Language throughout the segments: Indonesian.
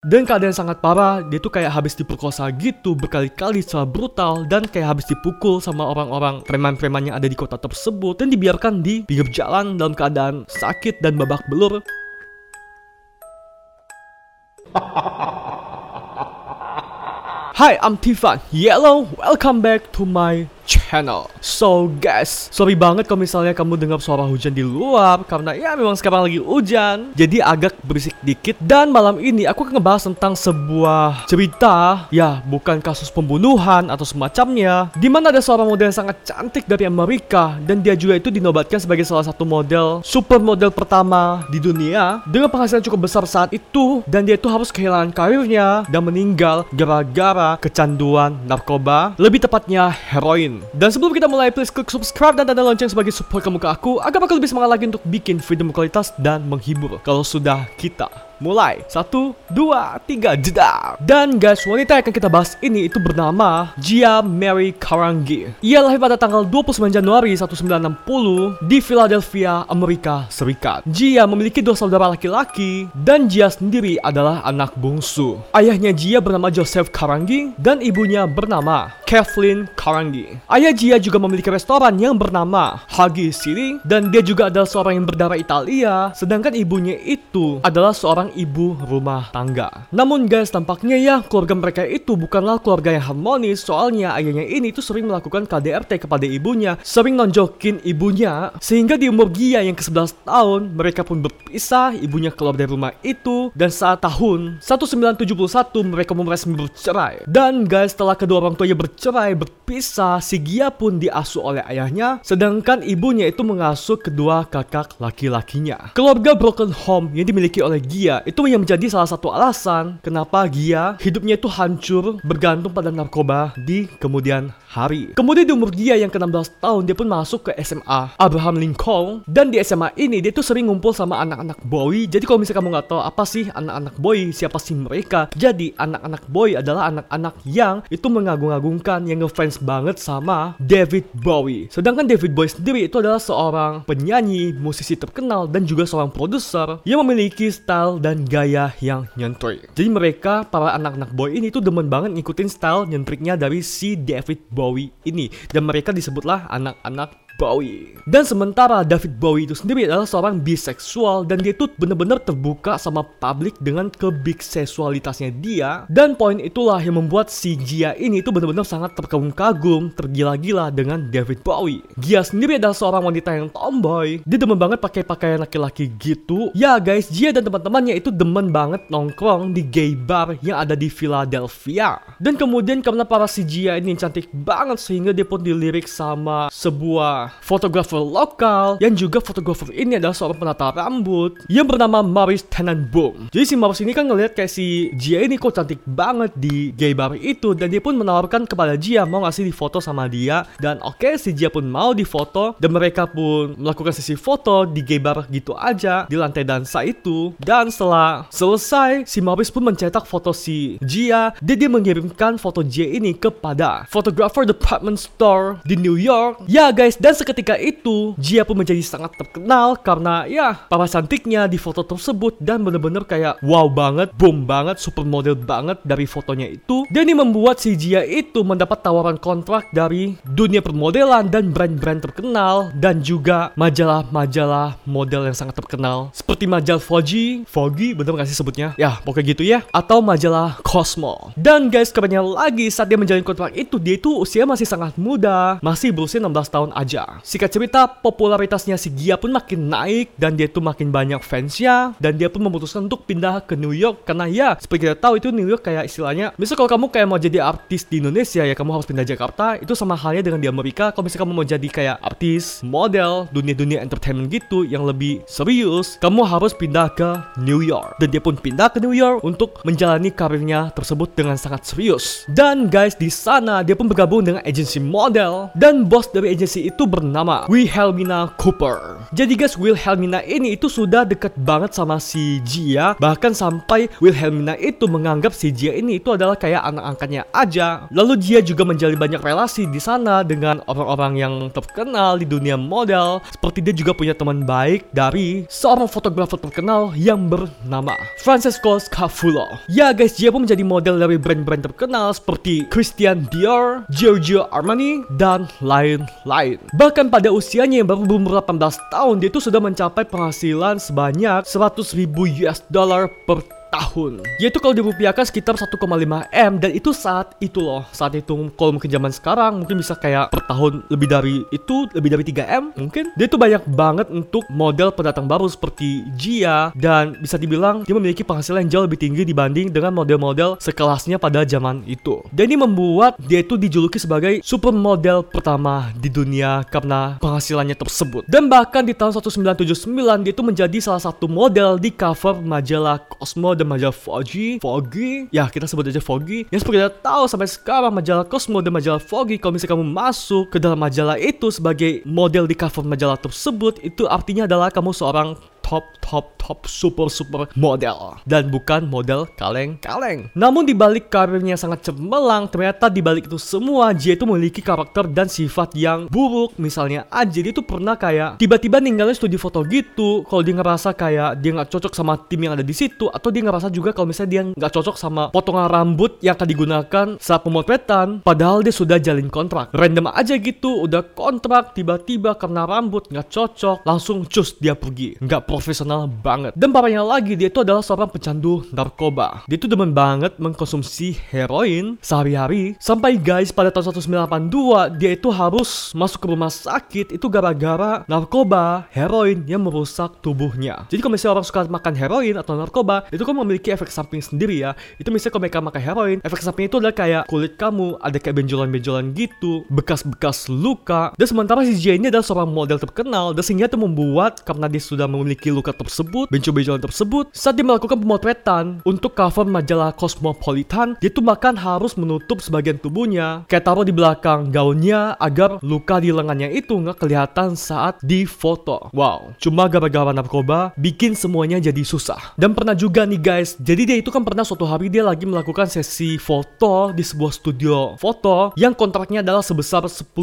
Dan keadaan sangat parah, dia tuh kayak habis diperkosa gitu berkali-kali secara brutal dan kayak habis dipukul sama orang-orang preman-preman yang ada di kota tersebut dan dibiarkan di pinggir jalan dalam keadaan sakit dan babak belur. Hi, I'm Tiffan Yellow. Welcome back to my channel. So guys, sorry banget kalau misalnya kamu dengar suara hujan di luar karena ya memang sekarang lagi hujan. Jadi agak berisik dikit dan malam ini aku akan ngebahas tentang sebuah cerita ya bukan kasus pembunuhan atau semacamnya di mana ada seorang model yang sangat cantik dari Amerika dan dia juga itu dinobatkan sebagai salah satu model super model pertama di dunia dengan penghasilan cukup besar saat itu dan dia itu harus kehilangan karirnya dan meninggal gara-gara kecanduan narkoba lebih tepatnya heroin dan sebelum kita mulai, please klik subscribe dan tanda lonceng sebagai support kamu ke aku agar aku lebih semangat lagi untuk bikin video berkualitas dan menghibur. Kalau sudah kita mulai. Satu, dua, tiga, jeda. Dan guys, wanita yang akan kita bahas ini itu bernama Gia Mary Karangi. Ia lahir pada tanggal 29 Januari 1960 di Philadelphia, Amerika Serikat. Gia memiliki dua saudara laki-laki dan Gia sendiri adalah anak bungsu. Ayahnya Gia bernama Joseph Karangi dan ibunya bernama Kathleen Karangi. Ayah Gia juga memiliki restoran yang bernama Hagi City dan dia juga adalah seorang yang berdarah Italia, sedangkan ibunya itu adalah seorang ibu rumah tangga. Namun guys, tampaknya ya keluarga mereka itu bukanlah keluarga yang harmonis soalnya ayahnya ini tuh sering melakukan KDRT kepada ibunya, sering nonjokin ibunya, sehingga di umur Gia yang ke-11 tahun, mereka pun berpisah, ibunya keluar dari rumah itu, dan saat tahun 1971 mereka memulai bercerai. Dan guys, setelah kedua orang tuanya bercerai, berpisah, si Gia pun diasuh oleh ayahnya, sedangkan ibunya itu mengasuh kedua kakak laki-lakinya. Keluarga broken home yang dimiliki oleh Gia itu yang menjadi salah satu alasan kenapa Gia hidupnya itu hancur bergantung pada narkoba di kemudian hari. Kemudian di umur dia yang ke-16 tahun dia pun masuk ke SMA Abraham Lincoln dan di SMA ini dia tuh sering ngumpul sama anak-anak boy. Jadi kalau misalnya kamu nggak tahu apa sih anak-anak boy, siapa sih mereka? Jadi anak-anak boy adalah anak-anak yang itu mengagung-agungkan yang ngefans banget sama David Bowie. Sedangkan David Bowie sendiri itu adalah seorang penyanyi, musisi terkenal dan juga seorang produser yang memiliki style dan dan gaya yang nyentrik. Jadi mereka para anak-anak boy ini tuh demen banget ngikutin style nyentriknya dari si David Bowie ini dan mereka disebutlah anak-anak Bowie. Dan sementara David Bowie itu sendiri adalah seorang biseksual dan dia tuh bener-bener terbuka sama publik dengan kebikseksualitasnya dia. Dan poin itulah yang membuat si Gia ini tuh bener-bener sangat terkagum-kagum, tergila-gila dengan David Bowie. Gia sendiri adalah seorang wanita yang tomboy. Dia demen banget pakai pakaian laki-laki gitu. Ya guys, Gia dan teman-temannya itu demen banget nongkrong di gay bar yang ada di Philadelphia. Dan kemudian karena para si Gia ini cantik banget sehingga dia pun dilirik sama sebuah fotografer lokal yang juga fotografer ini adalah seorang penata rambut yang bernama Maurice Tenenbaum. Jadi si Maurice ini kan ngeliat kayak si Jia ini kok cantik banget di gay bar itu dan dia pun menawarkan kepada Jia mau ngasih di foto sama dia dan oke okay, si Jia pun mau di foto dan mereka pun melakukan sesi foto di gay bar gitu aja di lantai dansa itu dan setelah selesai si Maurice pun mencetak foto si Jia dan dia mengirimkan foto Jia ini kepada fotografer department store di New York ya guys dan seketika itu, Jia pun menjadi sangat terkenal karena ya para cantiknya di foto tersebut dan bener-bener kayak wow banget, boom banget, super model banget dari fotonya itu. Dan ini membuat si Jia itu mendapat tawaran kontrak dari dunia permodelan dan brand-brand terkenal dan juga majalah-majalah model yang sangat terkenal seperti majalah Vogue, Vogue bener gak sih sebutnya? Ya pokoknya gitu ya. Atau majalah Cosmo. Dan guys kerennya lagi saat dia menjalin kontrak itu dia itu usia masih sangat muda, masih berusia 16 tahun aja. Singkat cerita, popularitasnya si Gia pun makin naik dan dia tuh makin banyak fansnya dan dia pun memutuskan untuk pindah ke New York karena ya seperti kita tahu itu New York kayak istilahnya misal kalau kamu kayak mau jadi artis di Indonesia ya kamu harus pindah Jakarta. Itu sama halnya dengan di Amerika kalau misalnya kamu mau jadi kayak artis, model, dunia-dunia entertainment gitu yang lebih serius kamu harus pindah ke New York. Dan dia pun pindah ke New York untuk menjalani karirnya tersebut dengan sangat serius. Dan guys di sana dia pun bergabung dengan agensi model dan bos dari agensi itu bernama Wilhelmina Cooper. Jadi guys, Wilhelmina ini itu sudah dekat banget sama si Jia, bahkan sampai Wilhelmina itu menganggap si Jia ini itu adalah kayak anak angkatnya aja. Lalu Jia juga menjalin banyak relasi di sana dengan orang-orang yang terkenal di dunia model. Seperti dia juga punya teman baik dari seorang fotografer terkenal yang bernama Francesco Scafulo. Ya guys, Jia pun menjadi model dari brand-brand terkenal seperti Christian Dior, Giorgio Armani, dan lain-lain. Bahkan pada usianya yang baru berumur 18 tahun, dia itu sudah mencapai penghasilan sebanyak 100 ribu US dollar per tahun. Yaitu kalau dirupiahkan sekitar 1,5 M Dan itu saat itu loh. Saat itu kalau mungkin zaman sekarang Mungkin bisa kayak per tahun lebih dari itu Lebih dari 3 M mungkin. Dia itu banyak banget untuk model pendatang baru seperti Jia Dan bisa dibilang dia memiliki penghasilan jauh lebih tinggi Dibanding dengan model-model sekelasnya pada zaman itu. Dan ini membuat dia itu dijuluki sebagai supermodel pertama di dunia Karena penghasilannya tersebut. Dan bahkan di tahun 1979 Dia itu menjadi salah satu model di cover majalah Cosmo dan majalah Foggy Foggy ya kita sebut aja Foggy yang seperti kita tahu sampai sekarang majalah Cosmo dan majalah Foggy kalau misalnya kamu masuk ke dalam majalah itu sebagai model di cover majalah tersebut itu artinya adalah kamu seorang top top top super super model dan bukan model kaleng-kaleng. Namun di balik karirnya sangat cemerlang, ternyata di balik itu semua dia itu memiliki karakter dan sifat yang buruk. Misalnya aja dia itu pernah kayak tiba-tiba ninggalin studi foto gitu kalau dia ngerasa kayak dia nggak cocok sama tim yang ada di situ atau dia ngerasa juga kalau misalnya dia nggak cocok sama potongan rambut yang akan digunakan saat pemotretan padahal dia sudah jalin kontrak. Random aja gitu, udah kontrak tiba-tiba karena rambut nggak cocok langsung cus dia pergi. Nggak profesional banget. Dan parahnya lagi, dia itu adalah seorang pecandu narkoba. Dia itu demen banget mengkonsumsi heroin sehari-hari. Sampai guys, pada tahun 1982, dia itu harus masuk ke rumah sakit itu gara-gara narkoba, heroin yang merusak tubuhnya. Jadi kalau misalnya orang suka makan heroin atau narkoba, itu kan memiliki efek samping sendiri ya. Itu misalnya kalau mereka makan heroin, efek samping itu adalah kayak kulit kamu ada kayak benjolan-benjolan gitu, bekas-bekas luka. Dan sementara si Jay ini adalah seorang model terkenal, dan sehingga itu membuat karena dia sudah memiliki luka tersebut, benjolan-benjolan tersebut, saat dia melakukan pemotretan untuk cover majalah Cosmopolitan, dia tuh bahkan harus menutup sebagian tubuhnya, kayak taruh di belakang gaunnya agar luka di lengannya itu nggak kelihatan saat difoto. Wow, cuma gara-gara narkoba bikin semuanya jadi susah. Dan pernah juga nih guys, jadi dia itu kan pernah suatu hari dia lagi melakukan sesi foto di sebuah studio foto yang kontraknya adalah sebesar 10.000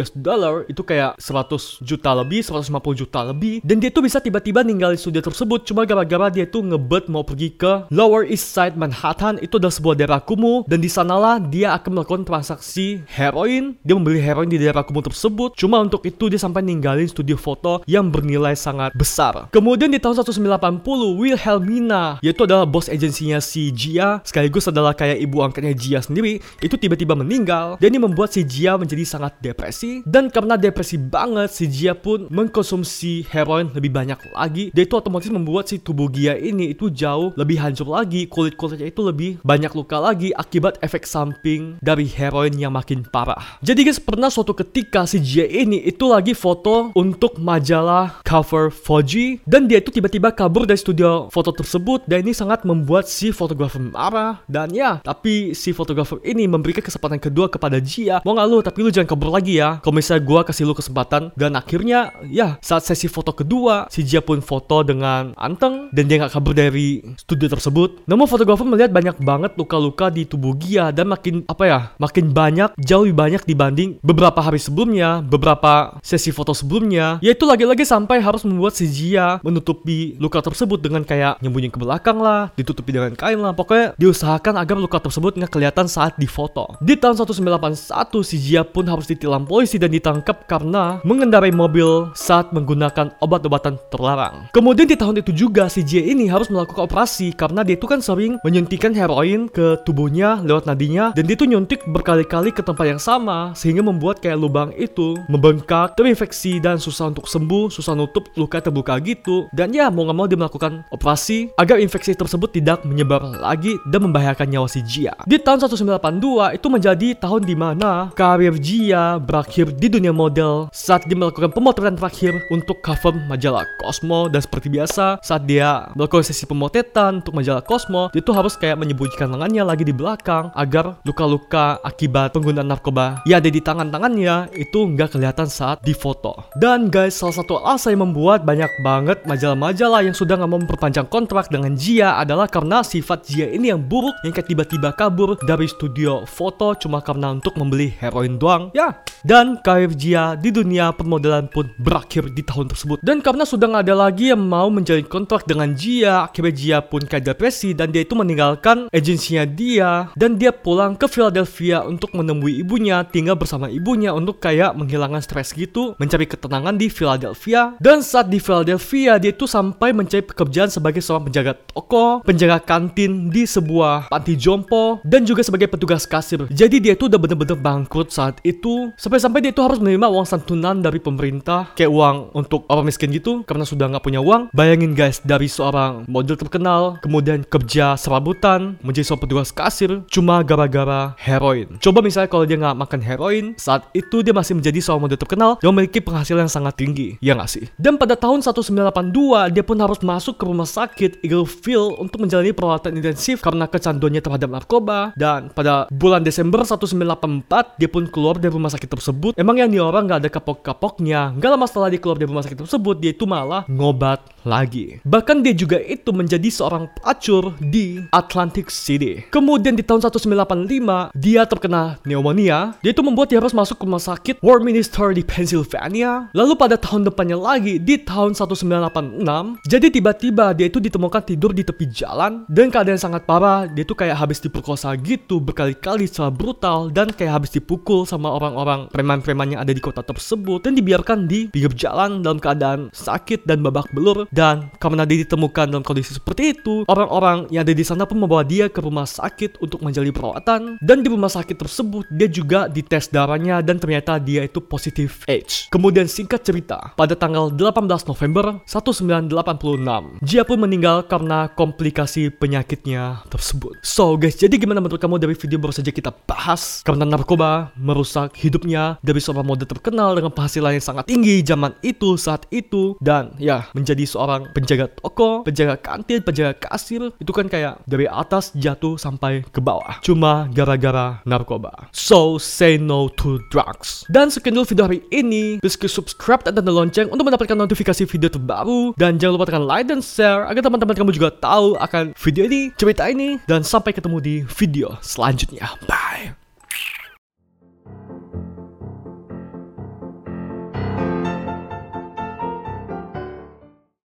US dollar, itu kayak 100 juta lebih, 150 juta lebih, dan dia tuh bisa tiba-tiba ninggalin studio tersebut cuma gara-gara dia tuh ngebet mau pergi ke Lower East Side Manhattan. Itu adalah sebuah daerah kumuh dan di sanalah dia akan melakukan transaksi heroin. Dia membeli heroin di daerah kumuh tersebut. Cuma untuk itu dia sampai ninggalin studio foto yang bernilai sangat besar. Kemudian di tahun 1980 Wilhelmina yaitu adalah bos agensinya si Jia sekaligus adalah kayak ibu angkatnya Jia sendiri itu tiba-tiba meninggal. Dan ini membuat si Jia menjadi sangat depresi. Dan karena depresi banget si Jia pun mengkonsumsi heroin lebih banyak lagi dia itu otomatis membuat si tubuh Gia ini itu jauh lebih hancur lagi kulit-kulitnya itu lebih banyak luka lagi akibat efek samping dari heroin yang makin parah. Jadi guys pernah suatu ketika si Gia ini itu lagi foto untuk majalah cover Fuji dan dia itu tiba-tiba kabur dari studio foto tersebut dan ini sangat membuat si fotografer marah. Dan ya tapi si fotografer ini memberikan kesempatan kedua kepada Jia mau nggak lu tapi lu jangan kabur lagi ya. Kalau misalnya gua kasih lu kesempatan dan akhirnya ya saat sesi foto kedua si Jia pun foto dengan anteng dan dia nggak kabur dari studio tersebut. Namun fotografer melihat banyak banget luka-luka di tubuh Gia dan makin apa ya, makin banyak, jauh lebih banyak dibanding beberapa hari sebelumnya, beberapa sesi foto sebelumnya. Yaitu lagi-lagi sampai harus membuat si Gia menutupi luka tersebut dengan kayak nyembunyi ke belakang lah, ditutupi dengan kain lah. Pokoknya diusahakan agar luka tersebut nggak kelihatan saat difoto. Di tahun 1981 si Gia pun harus ditilang polisi dan ditangkap karena mengendarai mobil saat menggunakan obat-obatan terlarang. Kemudian di tahun itu juga si J ini harus melakukan operasi karena dia itu kan sering menyuntikkan heroin ke tubuhnya lewat nadinya dan dia itu nyuntik berkali-kali ke tempat yang sama sehingga membuat kayak lubang itu membengkak, terinfeksi dan susah untuk sembuh, susah nutup luka terbuka gitu. Dan ya mau nggak mau dia melakukan operasi agar infeksi tersebut tidak menyebar lagi dan membahayakan nyawa si Jia. Di tahun 1982 itu menjadi tahun di mana karir Jia berakhir di dunia model saat dia melakukan pemotretan terakhir untuk cover majalah Cosmo Cosmo dan seperti biasa saat dia melakukan sesi pemotretan untuk majalah Cosmo, dia tuh harus kayak menyembunyikan lengannya lagi di belakang agar luka-luka akibat penggunaan narkoba yang ada di tangan-tangannya itu nggak kelihatan saat difoto. Dan guys, salah satu alasan yang membuat banyak banget majalah-majalah yang sudah nggak mau memperpanjang kontrak dengan Jia adalah karena sifat Jia ini yang buruk yang kayak tiba-tiba kabur dari studio foto cuma karena untuk membeli heroin doang. Ya, dan karir Jia di dunia permodelan pun berakhir di tahun tersebut. Dan karena sudah nggak ada lagi yang mau menjalin kontrak dengan Jia, akhirnya Jia pun kayak depresi dan dia itu meninggalkan agensinya dia dan dia pulang ke Philadelphia untuk menemui ibunya, tinggal bersama ibunya untuk kayak menghilangkan stres gitu, mencari ketenangan di Philadelphia. Dan saat di Philadelphia dia itu sampai mencari pekerjaan sebagai seorang penjaga toko, penjaga kantin di sebuah panti jompo dan juga sebagai petugas kasir. Jadi dia itu udah bener-bener bangkrut saat itu Sampai-sampai dia itu harus menerima uang santunan dari pemerintah, kayak uang untuk orang miskin gitu, karena sudah nggak punya uang. Bayangin guys, dari seorang model terkenal, kemudian kerja serabutan, menjadi seorang petugas kasir, cuma gara-gara heroin. Coba misalnya kalau dia nggak makan heroin, saat itu dia masih menjadi seorang model terkenal yang memiliki penghasilan yang sangat tinggi, ya nggak sih? Dan pada tahun 1982, dia pun harus masuk ke rumah sakit Eaglefield untuk menjalani perawatan intensif karena kecanduannya terhadap narkoba. Dan pada bulan Desember 1984, dia pun keluar dari rumah sakit tersebut emang yang nih orang nggak ada kapok-kapoknya nggak lama setelah dia keluar dari rumah sakit tersebut dia itu malah ngobat lagi. Bahkan dia juga itu menjadi seorang pelacur di Atlantic City. Kemudian di tahun 1985 dia terkena pneumonia. Dia itu membuat dia harus masuk ke rumah sakit War Minister di Pennsylvania. Lalu pada tahun depannya lagi di tahun 1986 jadi tiba-tiba dia itu ditemukan tidur di tepi jalan. Dan keadaan sangat parah dia itu kayak habis diperkosa gitu berkali-kali secara brutal dan kayak habis dipukul sama orang-orang preman-preman yang ada di kota tersebut. Dan dibiarkan di pinggir jalan dalam keadaan sakit dan babak belur dan karena dia ditemukan dalam kondisi seperti itu orang-orang yang ada di sana pun membawa dia ke rumah sakit untuk menjalani perawatan. Dan di rumah sakit tersebut dia juga dites darahnya dan ternyata dia itu positif AIDS kemudian singkat cerita pada tanggal 18 November 1986 dia pun meninggal karena komplikasi penyakitnya tersebut. So guys jadi gimana menurut kamu dari video baru saja kita bahas? Karena narkoba merusak hidupnya dari seorang model terkenal dengan penghasilan yang sangat tinggi zaman itu saat itu. Dan ya menjadi seorang penjaga toko, penjaga kantin, penjaga kasir itu kan kayak dari atas jatuh sampai ke bawah cuma gara-gara narkoba. So say no to drugs. Dan sekian dulu video hari ini. Please subscribe dan tanda lonceng untuk mendapatkan notifikasi video terbaru dan jangan lupa tekan like dan share agar teman-teman kamu juga tahu akan video ini, cerita ini dan sampai ketemu di video selanjutnya. Bye.